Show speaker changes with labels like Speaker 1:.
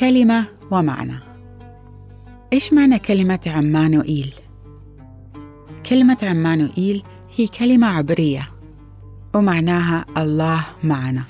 Speaker 1: كلمة ومعنى إيش معنى كلمة عمانوئيل؟ كلمة عمانوئيل هي كلمة عبرية ومعناها الله معنا